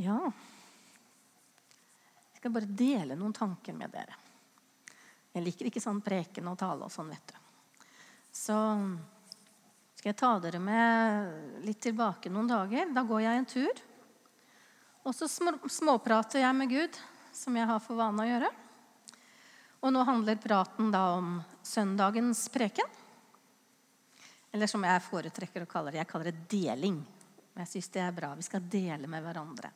Ja Jeg skal bare dele noen tanker med dere. Jeg liker ikke sånn preken og tale og sånn, vet du. Så skal jeg ta dere med litt tilbake noen dager. Da går jeg en tur. Og så småprater jeg med Gud, som jeg har for vane å gjøre. Og nå handler praten da om søndagens preken. Eller som jeg foretrekker å kalle det, jeg kaller det deling. Jeg syns det er bra. Vi skal dele med hverandre.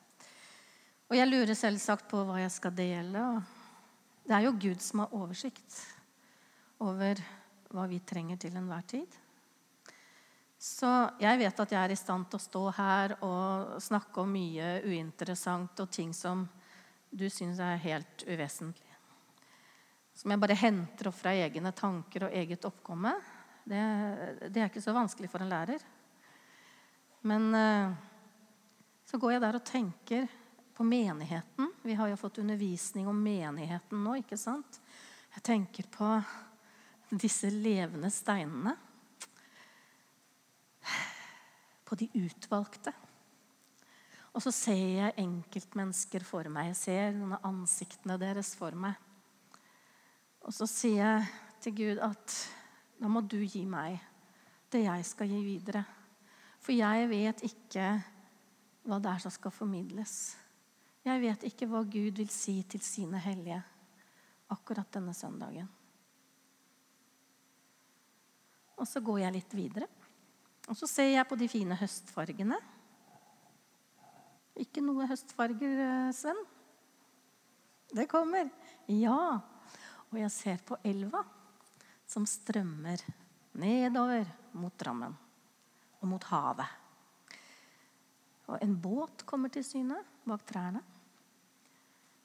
Og jeg lurer selvsagt på hva jeg skal dele. det er jo Gud som har oversikt over hva vi trenger til enhver tid. Så jeg vet at jeg er i stand til å stå her og snakke om mye uinteressant og ting som du syns er helt uvesentlig. Som jeg bare henter opp fra egne tanker og eget oppkomme. Det, det er ikke så vanskelig for en lærer. Men eh, så går jeg der og tenker på menigheten. Vi har jo fått undervisning om menigheten nå. ikke sant? Jeg tenker på disse levende steinene. På de utvalgte. Og så ser jeg enkeltmennesker for meg. Jeg ser noen av ansiktene deres for meg. Og så sier jeg til Gud at da må du gi meg det jeg skal gi videre. For jeg vet ikke hva det er som skal formidles. Jeg vet ikke hva Gud vil si til sine hellige akkurat denne søndagen. Og så går jeg litt videre. Og så ser jeg på de fine høstfargene. Ikke noe høstfarger, eh, Sven? Det kommer. Ja. Og jeg ser på elva som strømmer nedover mot Drammen og mot havet. Og en båt kommer til syne bak trærne.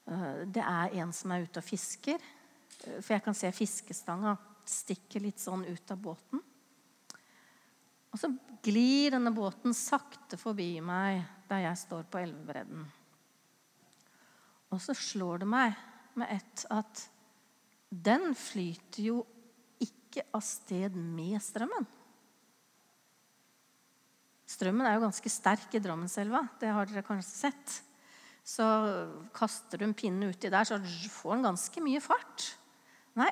Eh, det er en som er ute og fisker. Eh, for jeg kan se fiskestanga stikke litt sånn ut av båten. Og så glir denne båten sakte forbi meg der jeg står på elvebredden. Og så slår det meg med ett at den flyter jo ikke av sted med strømmen. Strømmen er jo ganske sterk i Drammenselva. Det har dere kanskje sett. Så kaster du en pinne uti der, så får den ganske mye fart. Nei,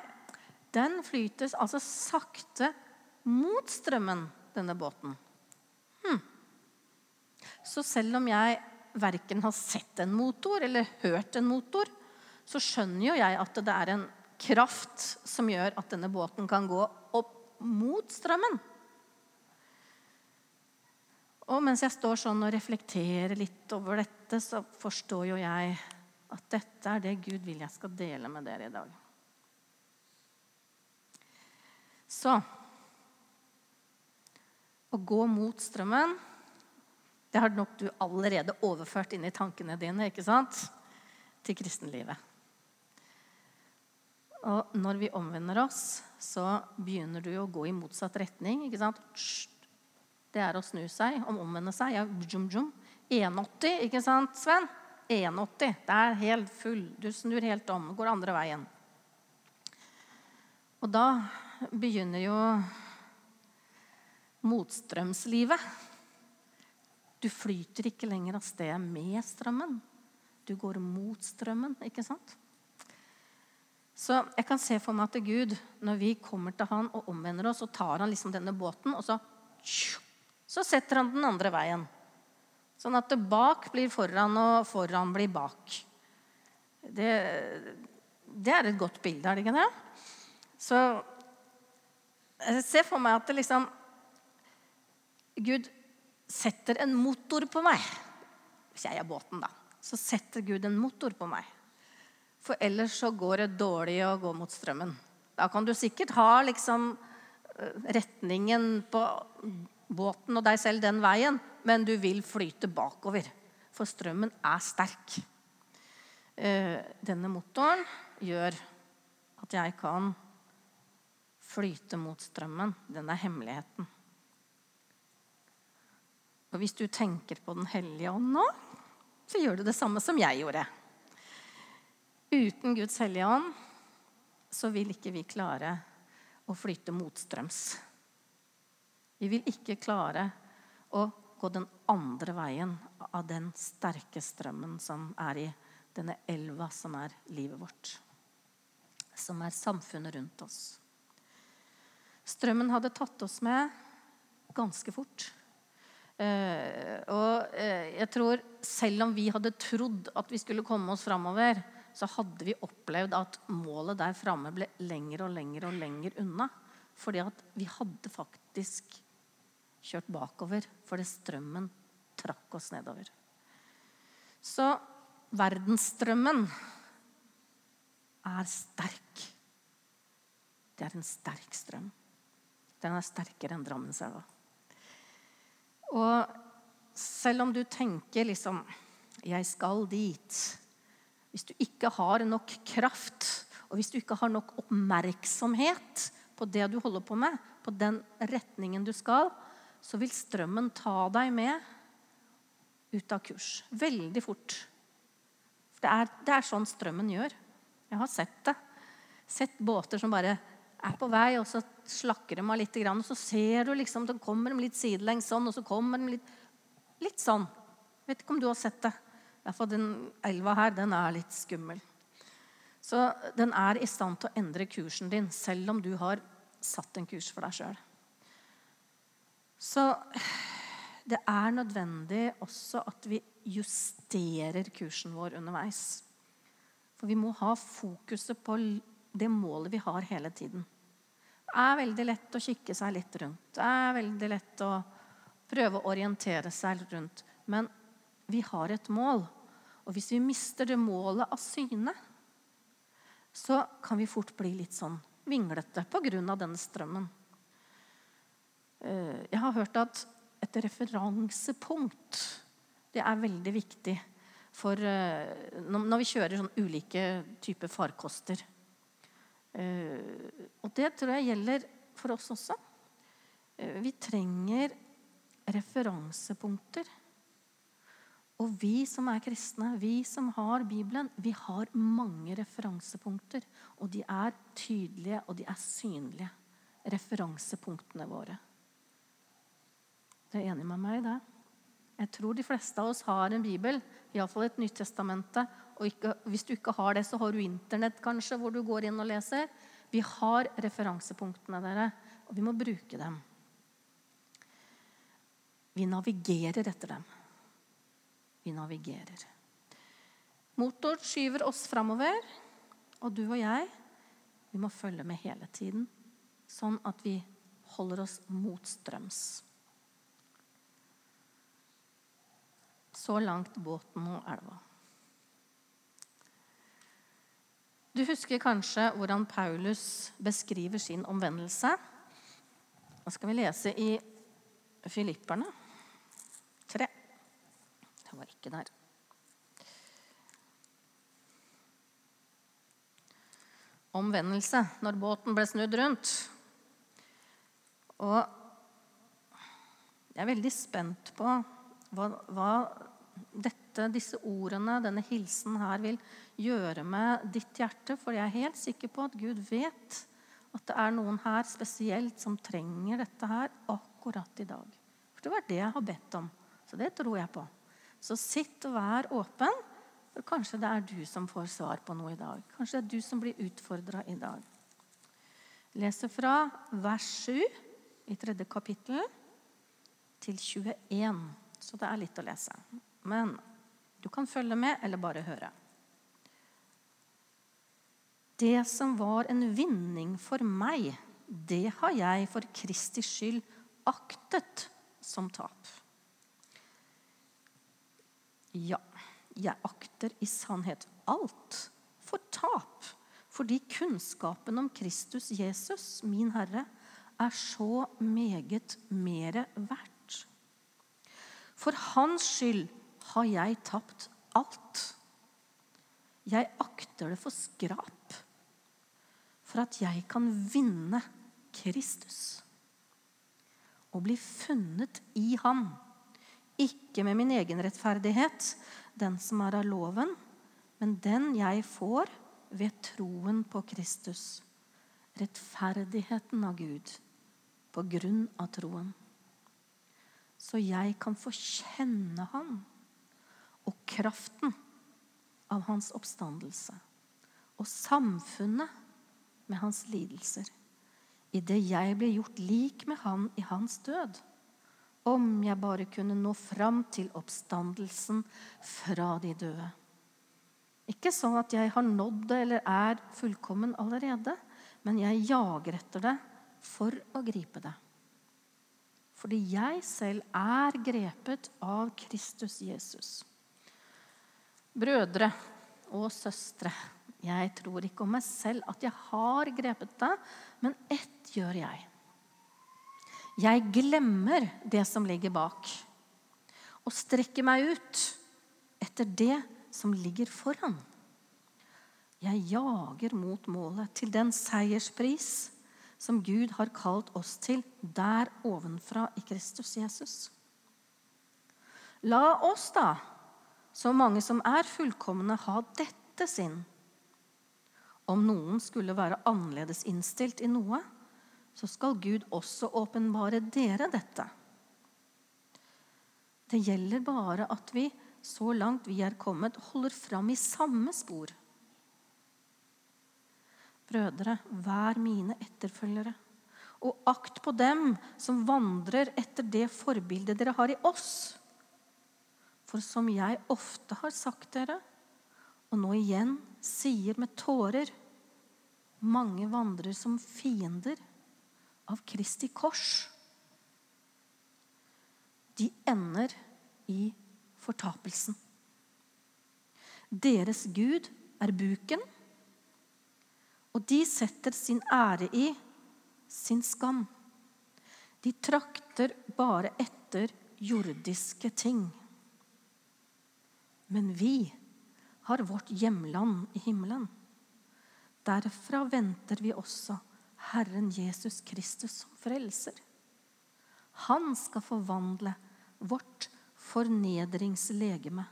den flytes altså sakte mot strømmen, denne båten. Hm. Så selv om jeg verken har sett en motor eller hørt en motor, så skjønner jo jeg at det er en kraft som gjør at denne båten kan gå opp mot strømmen. Og mens jeg står sånn og reflekterer litt over dette, så forstår jo jeg at dette er det Gud vil jeg skal dele med dere i dag. Så Å gå mot strømmen, det har nok du allerede overført inn i tankene dine ikke sant? til kristenlivet. Og når vi omvender oss, så begynner du å gå i motsatt retning. ikke sant? Det er å snu seg, om omvende seg. Ja, jum, jum. 180, ikke sant, Sven? 180. Det er helt full. Du snur helt om. Går andre veien. Og da begynner jo motstrømslivet. Du flyter ikke lenger av sted med strømmen. Du går mot strømmen, ikke sant? Så jeg kan se for meg at Gud, når vi kommer til han og omvender oss, så tar han liksom denne båten, og så, så setter han den andre veien. Sånn at bak blir foran, og foran blir bak. Det, det er et godt bilde, er det ikke det? Så jeg ser for meg at det liksom Gud setter en motor på meg. Hvis jeg er båten, da. Så setter Gud en motor på meg. For ellers så går det dårlig å gå mot strømmen. Da kan du sikkert ha liksom eh, retningen på båten og deg selv den veien, men du vil flyte bakover. For strømmen er sterk. Eh, denne motoren gjør at jeg kan flyte mot strømmen. Den er hemmeligheten. Og hvis du tenker på Den hellige ånd nå, så gjør du det samme som jeg gjorde. Uten Guds hellige ånd så vil ikke vi klare å flyte motstrøms. Vi vil ikke klare å gå den andre veien av den sterke strømmen som er i denne elva som er livet vårt. Som er samfunnet rundt oss. Strømmen hadde tatt oss med ganske fort. Uh, og uh, jeg tror selv om vi hadde trodd at vi skulle komme oss framover, så hadde vi opplevd at målet der framme ble lenger og lenger og lenger unna. Fordi at vi hadde faktisk kjørt bakover fordi strømmen trakk oss nedover. Så verdensstrømmen er sterk. Det er en sterk strøm. Den er sterkere enn Drammenselva. Og selv om du tenker liksom 'Jeg skal dit' Hvis du ikke har nok kraft, og hvis du ikke har nok oppmerksomhet på det du holder på med, på den retningen du skal, så vil strømmen ta deg med ut av kurs. Veldig fort. For det er, det er sånn strømmen gjør. Jeg har sett det. Sett båter som bare er på vei, og så slakker de av litt. Og så ser du liksom, de kommer de litt sidelengs sånn, og så kommer de litt, litt sånn. Vet ikke om du har sett det. Derfor den elva her, den er litt skummel. Så den er i stand til å endre kursen din, selv om du har satt en kurs for deg sjøl. Så det er nødvendig også at vi justerer kursen vår underveis. For vi må ha fokuset på det målet vi har hele tiden. Det er veldig lett å kikke seg litt rundt. Det er veldig lett å prøve å orientere seg rundt. Men vi har et mål. Og hvis vi mister det målet av syne, så kan vi fort bli litt sånn vinglete pga. denne strømmen. Eh, jeg har hørt at et referansepunkt det er veldig viktig for eh, når vi kjører sånn ulike typer farkoster. Eh, og det tror jeg gjelder for oss også. Vi trenger referansepunkter. Og vi som er kristne, vi som har Bibelen, vi har mange referansepunkter. Og de er tydelige, og de er synlige. Referansepunktene våre. Du er enig med meg i det? Jeg tror de fleste av oss har en bibel, iallfall et Nyttestamentet. Og ikke, hvis du ikke har det, så har du Internett kanskje, hvor du går inn og leser. Vi har referansepunktene, dere, og vi må bruke dem. Vi navigerer etter dem. Vi navigerer. Motor skyver oss framover, og du og jeg, vi må følge med hele tiden. Sånn at vi holder oss motstrøms. Så langt båten og elva. Du husker kanskje hvordan Paulus beskriver sin omvendelse. Nå skal vi lese i Filipperne 3. Det var ikke der. Omvendelse når båten ble snudd rundt. Og jeg er veldig spent på hva, hva dette, disse ordene, denne hilsen her, vil gjøre med ditt hjerte. For jeg er helt sikker på at Gud vet at det er noen her spesielt som trenger dette her akkurat i dag. For det var det jeg har bedt om. Så det tror jeg på. Så sitt og vær åpen. For kanskje det er du som får svar på noe i dag. Kanskje det er du som blir utfordra i dag. Jeg leser fra vers 7 i tredje kapittel til 21. Så det er litt å lese. Men du kan følge med eller bare høre. Det som var en vinning for meg, det har jeg for Kristi skyld aktet som tap. Ja, jeg akter i sannhet alt for tap, fordi kunnskapen om Kristus Jesus, min Herre, er så meget mere verdt. For hans skyld har jeg tapt alt. Jeg akter det for skrap, for at jeg kan vinne Kristus og bli funnet i ham. Ikke med min egen rettferdighet, den som er av loven, men den jeg får ved troen på Kristus. Rettferdigheten av Gud på grunn av troen så jeg kan få kjenne Han og kraften av Hans oppstandelse og samfunnet med Hans lidelser, idet jeg blir gjort lik med Han i Hans død. Om jeg bare kunne nå fram til oppstandelsen fra de døde. Ikke sånn at jeg har nådd det eller er fullkommen allerede, men jeg jager etter det for å gripe det. Fordi jeg selv er grepet av Kristus Jesus. Brødre og søstre, jeg tror ikke om meg selv at jeg har grepet det, men ett gjør jeg. Jeg glemmer det som ligger bak, og strekker meg ut etter det som ligger foran. Jeg jager mot målet, til den seierspris som Gud har kalt oss til der ovenfra i Kristus Jesus. La oss, da, så mange som er fullkomne, ha dette sinn. Om noen skulle være annerledes innstilt i noe, så skal Gud også åpenbare dere dette. Det gjelder bare at vi, så langt vi er kommet, holder fram i samme spor. Brødre, vær mine etterfølgere, og akt på dem som vandrer etter det forbildet dere har i oss. For som jeg ofte har sagt dere, og nå igjen sier med tårer Mange vandrer som fiender av Kristi kors. De ender i fortapelsen. Deres Gud er buken og de setter sin ære i sin skam. De trakter bare etter jordiske ting. Men vi har vårt hjemland i himmelen. Derfra venter vi også Herren Jesus Kristus som frelser. Han skal forvandle vårt fornedringslegeme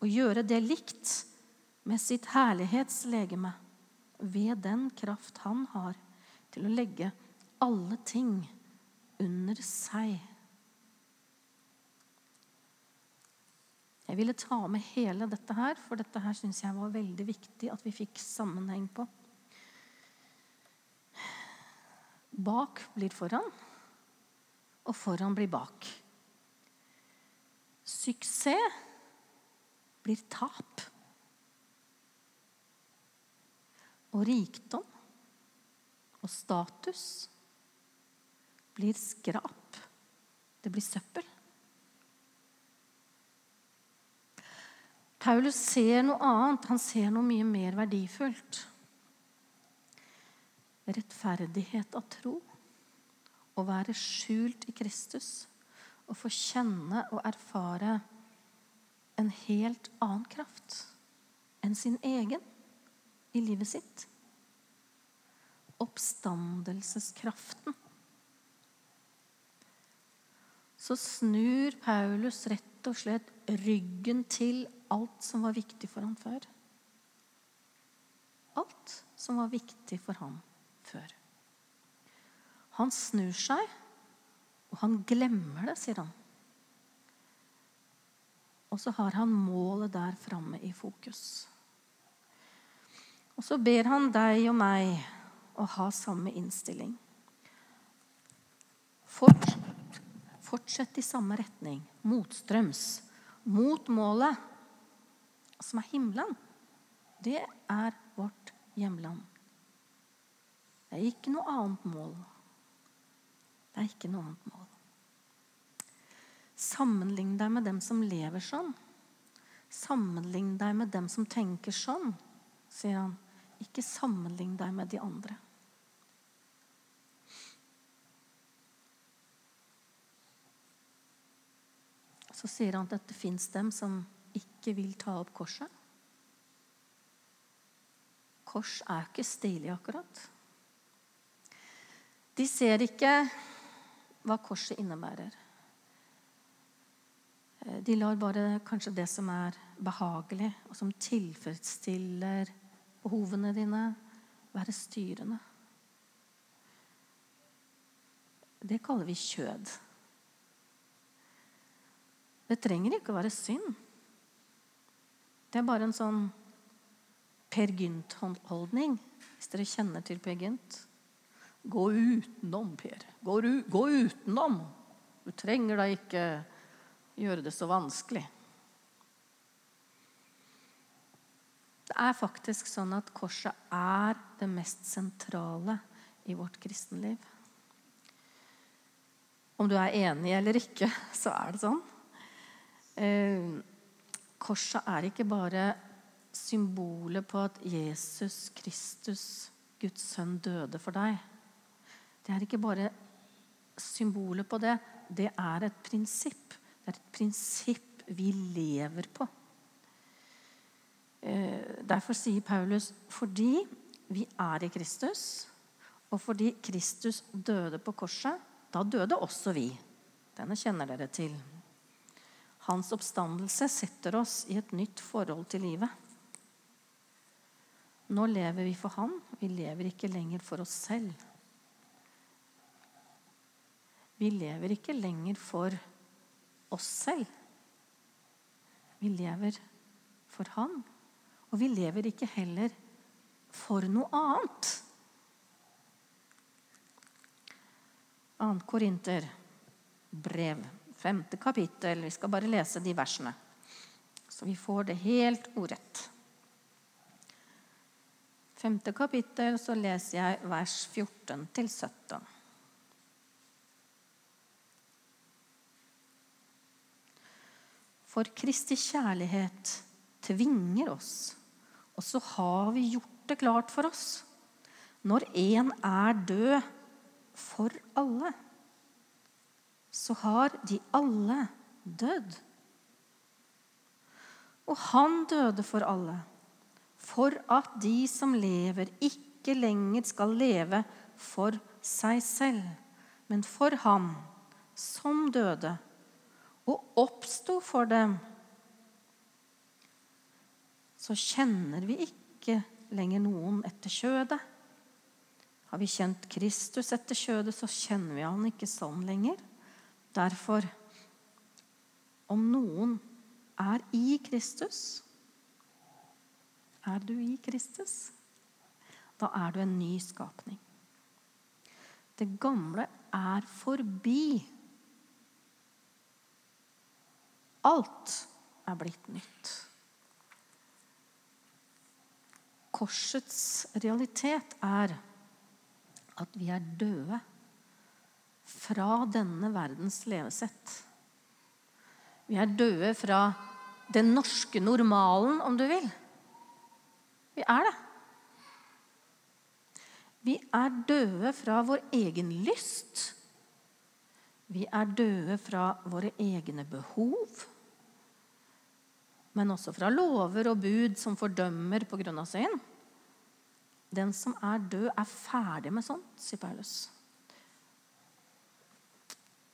og gjøre det likt med sitt herlighetslegeme ved den kraft han har til å legge alle ting under seg. Jeg ville ta med hele dette her, for dette her syns jeg var veldig viktig at vi fikk sammenheng på. Bak blir foran, og foran blir bak. Suksess blir tap. Og rikdom og status blir skrap. Det blir søppel. Paulus ser noe annet. Han ser noe mye mer verdifullt. Rettferdighet av tro. Å være skjult i Kristus. Å få kjenne og erfare en helt annen kraft enn sin egen i livet sitt. Oppstandelseskraften. Så snur Paulus rett og slett ryggen til alt som var viktig for ham før. Alt som var viktig for ham før. Han snur seg, og han glemmer det, sier han. Og så har han målet der framme i fokus. Og så ber han deg og meg å ha samme innstilling. Fort, fortsett i samme retning, motstrøms, mot målet, som er himmelen. Det er vårt hjemland. Det er ikke noe annet mål. Det er ikke noe annet mål. Sammenlign deg med dem som lever sånn. Sammenlign deg med dem som tenker sånn, sier han. Ikke sammenlign deg med de andre. Så sier han at det fins dem som ikke vil ta opp korset. Kors er ikke stilig, akkurat. De ser ikke hva korset innebærer. De lar bare kanskje det som er behagelig, og som tilfredsstiller behovene dine være styrende. Det kaller vi kjød. Det trenger ikke å være synd. Det er bare en sånn Per Gynt-holdning, hvis dere kjenner til Per Gynt. Gå utenom, Per. Gå, gå utenom. Du trenger da ikke gjøre det så vanskelig. Er faktisk sånn at korset er det mest sentrale i vårt kristenliv. Om du er enig eller ikke, så er det sånn. Eh, korset er ikke bare symbolet på at Jesus Kristus, Guds sønn, døde for deg. Det er ikke bare symbolet på det. Det er et prinsipp. Det er et prinsipp vi lever på. Eh, derfor sier Paulus fordi vi er i Kristus, og fordi Kristus døde på korset, da døde også vi. Denne kjenner dere til. Hans oppstandelse setter oss i et nytt forhold til livet. Nå lever vi for Han. Vi lever ikke lenger for oss selv. Vi lever ikke lenger for oss selv. Vi lever for Han. Og vi lever ikke heller for noe annet. 2. Korinter, brev, femte kapittel. Vi skal bare lese de versene, så vi får det helt ordrett. Femte kapittel, så leser jeg vers 14 til 17. For Kristi kjærlighet tvinger oss, og så har vi gjort det klart for oss. Når én er død for alle, så har de alle dødd. Og han døde for alle, for at de som lever, ikke lenger skal leve for seg selv, men for ham som døde og oppsto for dem. Så kjenner vi ikke lenger noen etter kjødet. Har vi kjent Kristus etter kjødet, så kjenner vi han ikke sånn lenger. Derfor, om noen er i Kristus Er du i Kristus? Da er du en ny skapning. Det gamle er forbi. Alt er blitt nytt. Korsets realitet er at vi er døde fra denne verdens levesett. Vi er døde fra den norske normalen, om du vil. Vi er det. Vi er døde fra vår egen lyst. Vi er døde fra våre egne behov. Men også fra lover og bud som fordømmer pga. synd. Den som er død, er ferdig med sånt, sier Paulus.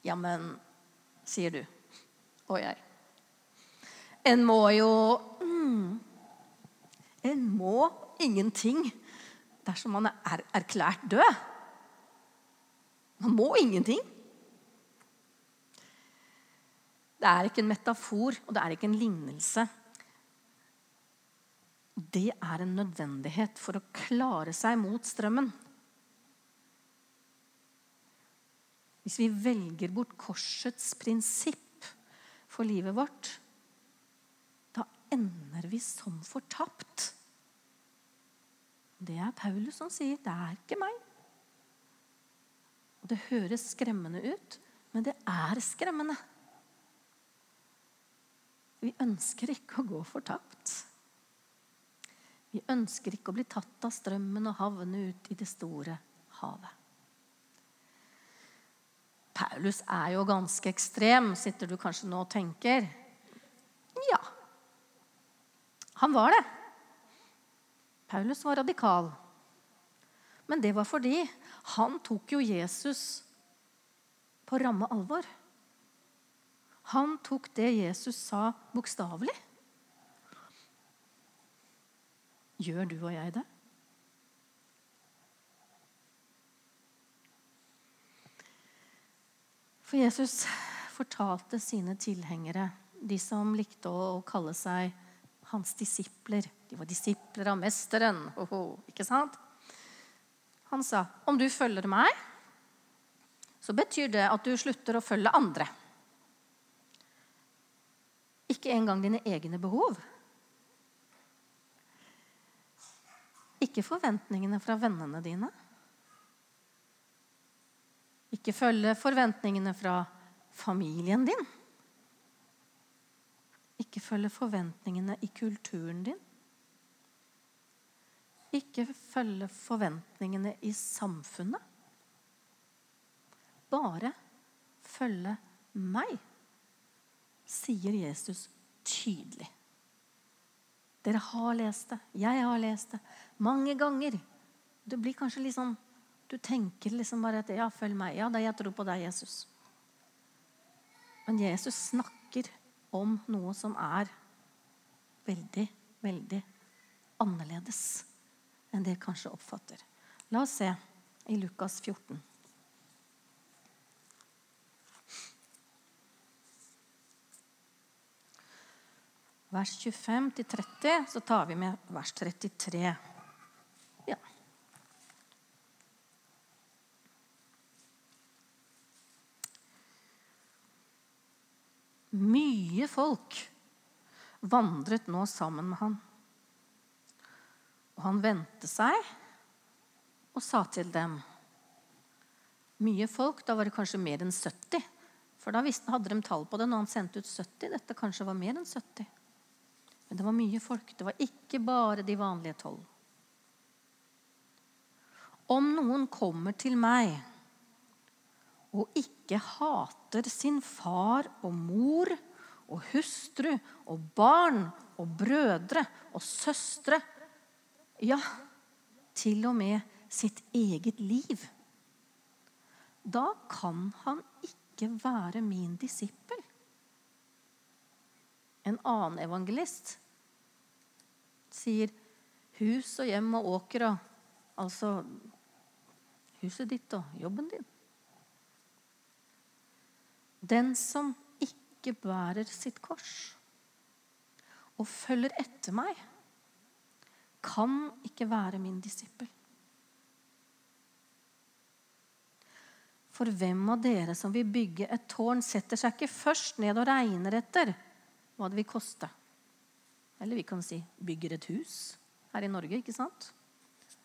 Ja, men, sier du og jeg. En må jo mm, En må ingenting dersom man er erklært død. Man må ingenting. Det er ikke en metafor, og det er ikke en lignelse det er en nødvendighet for å klare seg mot strømmen. Hvis vi velger bort korsets prinsipp for livet vårt, da ender vi som fortapt. Det er Paulus som sier. Det er ikke meg. Det høres skremmende ut, men det er skremmende. Vi ønsker ikke å gå fortapt. Vi ønsker ikke å bli tatt av strømmen og havne ut i det store havet. Paulus er jo ganske ekstrem, sitter du kanskje nå og tenker. Ja, han var det. Paulus var radikal. Men det var fordi han tok jo Jesus på ramme alvor. Han tok det Jesus sa, bokstavelig. Gjør du og jeg det? For Jesus fortalte sine tilhengere de som likte å kalle seg hans disipler. De var disipler av mesteren. Oho, ikke sant? Han sa, 'Om du følger meg, så betyr det at du slutter å følge andre.' Ikke engang dine egne behov. Ikke forventningene fra vennene dine. Ikke følge forventningene fra familien din. Ikke følge forventningene i kulturen din. Ikke følge forventningene i samfunnet. Bare følge meg, sier Jesus tydelig. Dere har lest det. Jeg har lest det. Mange ganger. Du blir kanskje litt sånn Du tenker liksom bare at 'ja, følg meg'. Ja, da jeg tror på deg, Jesus. Men Jesus snakker om noe som er veldig, veldig annerledes enn det jeg kanskje oppfatter. La oss se i Lukas 14. Vers 25 til 30, så tar vi med vers 33. Mye folk vandret nå sammen med han. Og han vendte seg og sa til dem Mye folk, da var det kanskje mer enn 70. For da hadde de tall på det når han sendte ut 70. Dette kanskje var mer enn 70. Men det var mye folk. Det var ikke bare de vanlige tolv. Om noen kommer til meg og ikke hater sin far og mor og hustru og barn og brødre og søstre ja, til og med sitt eget liv. Da kan han ikke være min disippel. En annen evangelist sier hus og hjem og åker og Altså huset ditt og jobben din. Den som ikke bærer sitt kors og følger etter meg, kan ikke være min disippel. For hvem av dere som vil bygge et tårn, setter seg ikke først ned og regner etter hva det vil koste? Eller vi kan si bygger et hus her i Norge, ikke sant?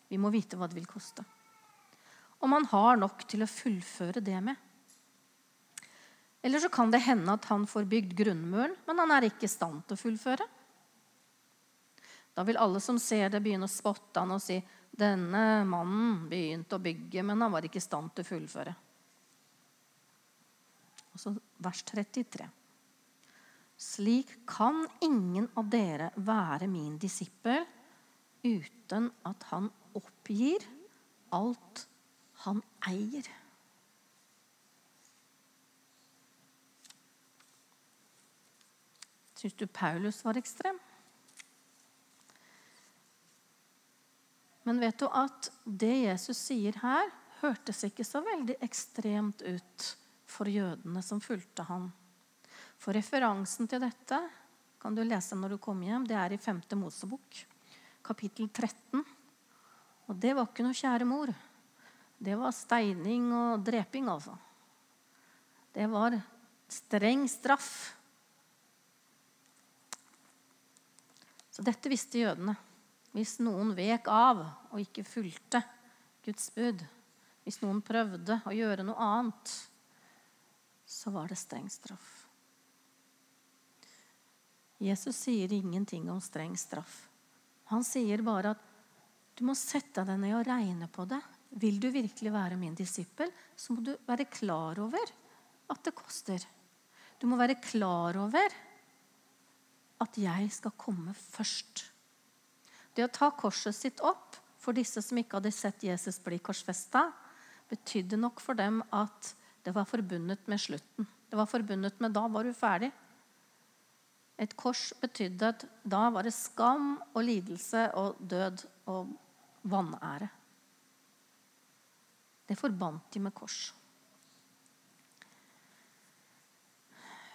Vi må vite hva det vil koste. Om man har nok til å fullføre det med. Eller så kan det hende at han får bygd grunnmuren, men han er ikke i stand til å fullføre. Da vil alle som ser det, begynne å spotte han og si denne mannen begynte å bygge, men han var ikke i stand til å fullføre. Og så vers 33. Slik kan ingen av dere være min disippel uten at han oppgir alt han eier. Syns du Paulus var ekstrem? Men vet du at det Jesus sier her, hørtes ikke så veldig ekstremt ut for jødene som fulgte ham. For referansen til dette kan du lese når du kommer hjem. Det er i 5. Mosebok, kapittel 13. Og det var ikke noe kjære mor. Det var steining og dreping, altså. Det var streng straff. Så dette visste jødene. Hvis noen vek av og ikke fulgte Guds bud, hvis noen prøvde å gjøre noe annet, så var det streng straff. Jesus sier ingenting om streng straff. Han sier bare at du må sette deg ned og regne på det. Vil du virkelig være min disippel, så må du være klar over at det koster. Du må være klar over at jeg skal komme først. Det å ta korset sitt opp for disse som ikke hadde sett Jesus bli korsfesta, betydde nok for dem at det var forbundet med slutten. Det var forbundet med da var du ferdig. Et kors betydde at da var det skam og lidelse og død og vanære. Det forbandt de med kors.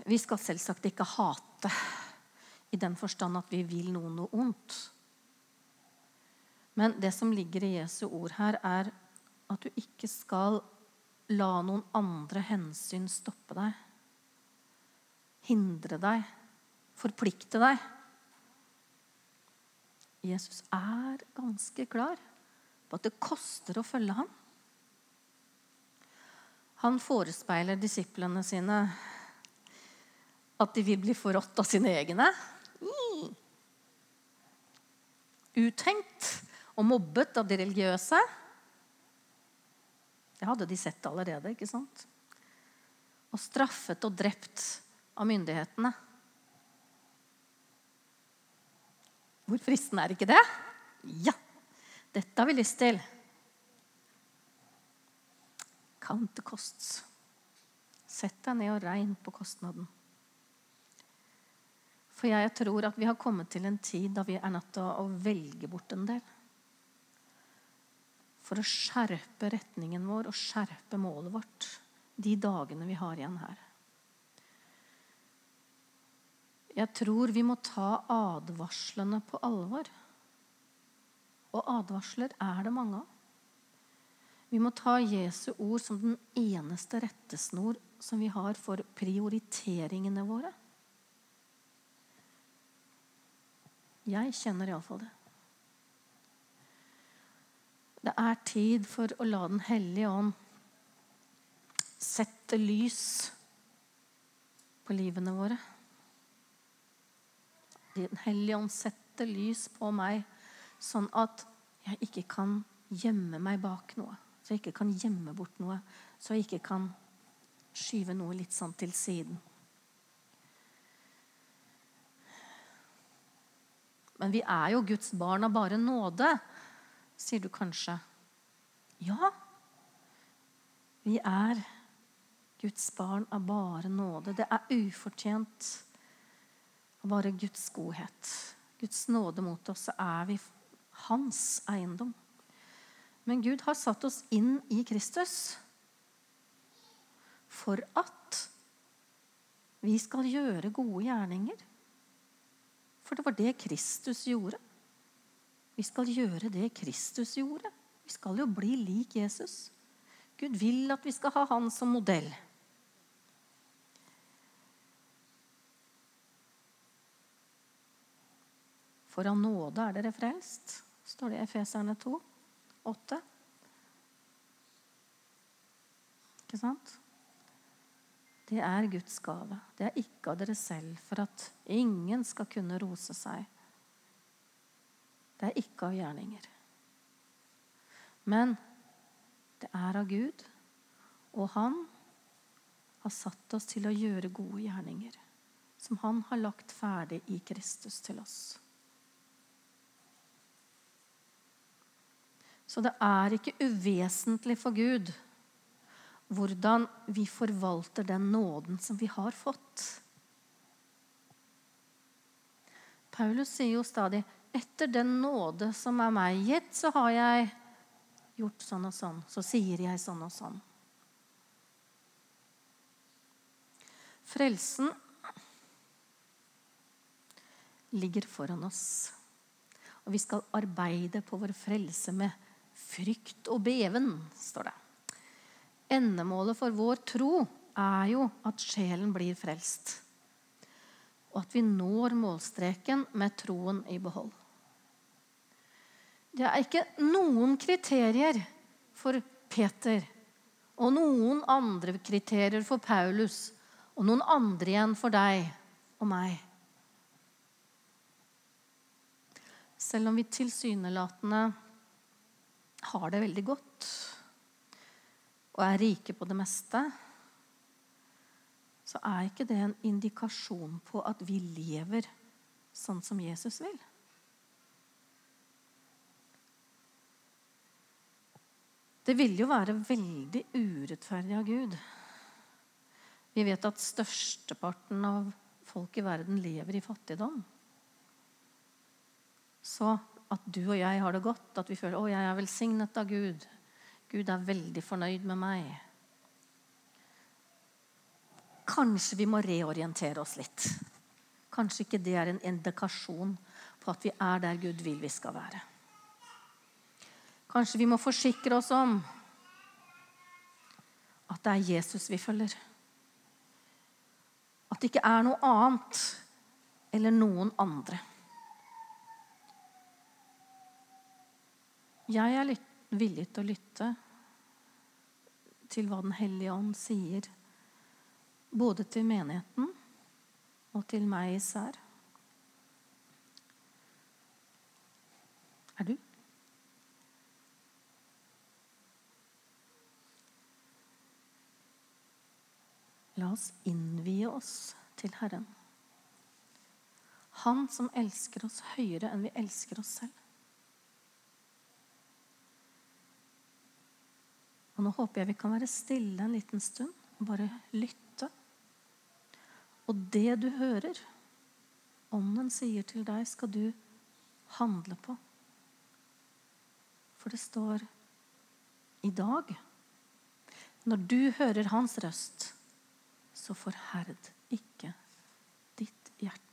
Vi skal selvsagt ikke hate i den forstand at vi vil noen noe ondt. Men det som ligger i Jesu ord her, er at du ikke skal la noen andre hensyn stoppe deg. Hindre deg. Forplikte deg. Jesus er ganske klar på at det koster å følge ham. Han forespeiler disiplene sine at de vil bli forrådt av sine egne. Uthengt og mobbet av de religiøse. Det hadde de sett allerede. ikke sant? Og straffet og drept av myndighetene. Hvor fristende er ikke det? Ja! Dette har vi lyst til. Count the costs. Sett deg ned og regn på kostnaden. For jeg tror at vi har kommet til en tid da vi er nødt til å velge bort en del for å skjerpe retningen vår og skjerpe målet vårt de dagene vi har igjen her. Jeg tror vi må ta advarslene på alvor. Og advarsler er det mange av. Vi må ta Jesu ord som den eneste rettesnor som vi har for prioriteringene våre. Jeg kjenner iallfall det. Det er tid for å la Den hellige ånd sette lys på livene våre. Den hellige ånd setter lys på meg, sånn at jeg ikke kan gjemme meg bak noe. Så jeg ikke kan gjemme bort noe. Så jeg ikke kan skyve noe litt sånn til siden. Men vi er jo Guds barn av bare nåde sier du kanskje. Ja, vi er Guds barn av bare nåde. Det er ufortjent av bare Guds godhet. Guds nåde mot oss, så er vi hans eiendom. Men Gud har satt oss inn i Kristus for at vi skal gjøre gode gjerninger. For det var det Kristus gjorde. Vi skal gjøre det Kristus gjorde. Vi skal jo bli lik Jesus. Gud vil at vi skal ha han som modell. For av nåde er dere frelst, står det i Efeserne 2, 8. Ikke sant? Det er Guds gave. Det er ikke av dere selv, for at ingen skal kunne rose seg. Det er ikke av gjerninger. Men det er av Gud, og han har satt oss til å gjøre gode gjerninger, som han har lagt ferdig i Kristus til oss. Så det er ikke uvesentlig for Gud hvordan vi forvalter den nåden som vi har fått. Paulus sier jo stadig etter den nåde som er meg gitt, så har jeg gjort sånn og sånn. Så sier jeg sånn og sånn. Frelsen ligger foran oss. Og vi skal arbeide på vår frelse med frykt og beven, står det. Endemålet for vår tro er jo at sjelen blir frelst. Og at vi når målstreken med troen i behold. Det er ikke noen kriterier for Peter og noen andre kriterier for Paulus og noen andre igjen for deg og meg. Selv om vi tilsynelatende har det veldig godt og er rike på det meste, så er ikke det en indikasjon på at vi lever sånn som Jesus vil. Det vil jo være veldig urettferdig av Gud. Vi vet at størsteparten av folk i verden lever i fattigdom. Så at du og jeg har det godt, at vi føler å, jeg er velsignet av Gud. Gud er veldig fornøyd med meg. kanskje vi må reorientere oss litt. Kanskje ikke det er en indikasjon på at vi er der Gud vil vi skal være. Kanskje vi må forsikre oss om at det er Jesus vi følger. At det ikke er noe annet eller noen andre. Jeg er villig til å lytte til hva Den hellige ånd sier, både til menigheten og til meg især. Er du? La oss innvie oss til Herren. Han som elsker oss høyere enn vi elsker oss selv. Og Nå håper jeg vi kan være stille en liten stund og bare lytte. Og det du hører, Ånden sier til deg, skal du handle på. For det står i dag Når du hører hans røst, så forherd ikke ditt hjerte.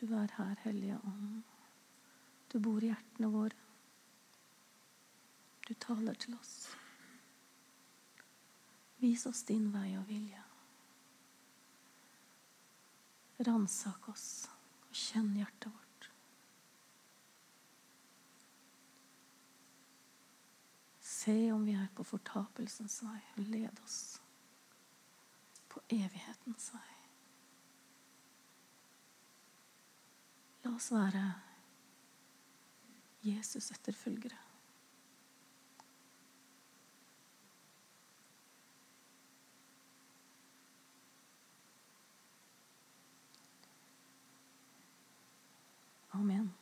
Du er her, Hellige Ånd. Du bor i hjertene våre. Du taler til oss. Vis oss din vei og vilje. Ransak oss og kjenn hjertet vårt. Se om vi er på fortapelsens vei. Led oss på evighetens vei. La oss være Jesus' etterfølgere. Amen.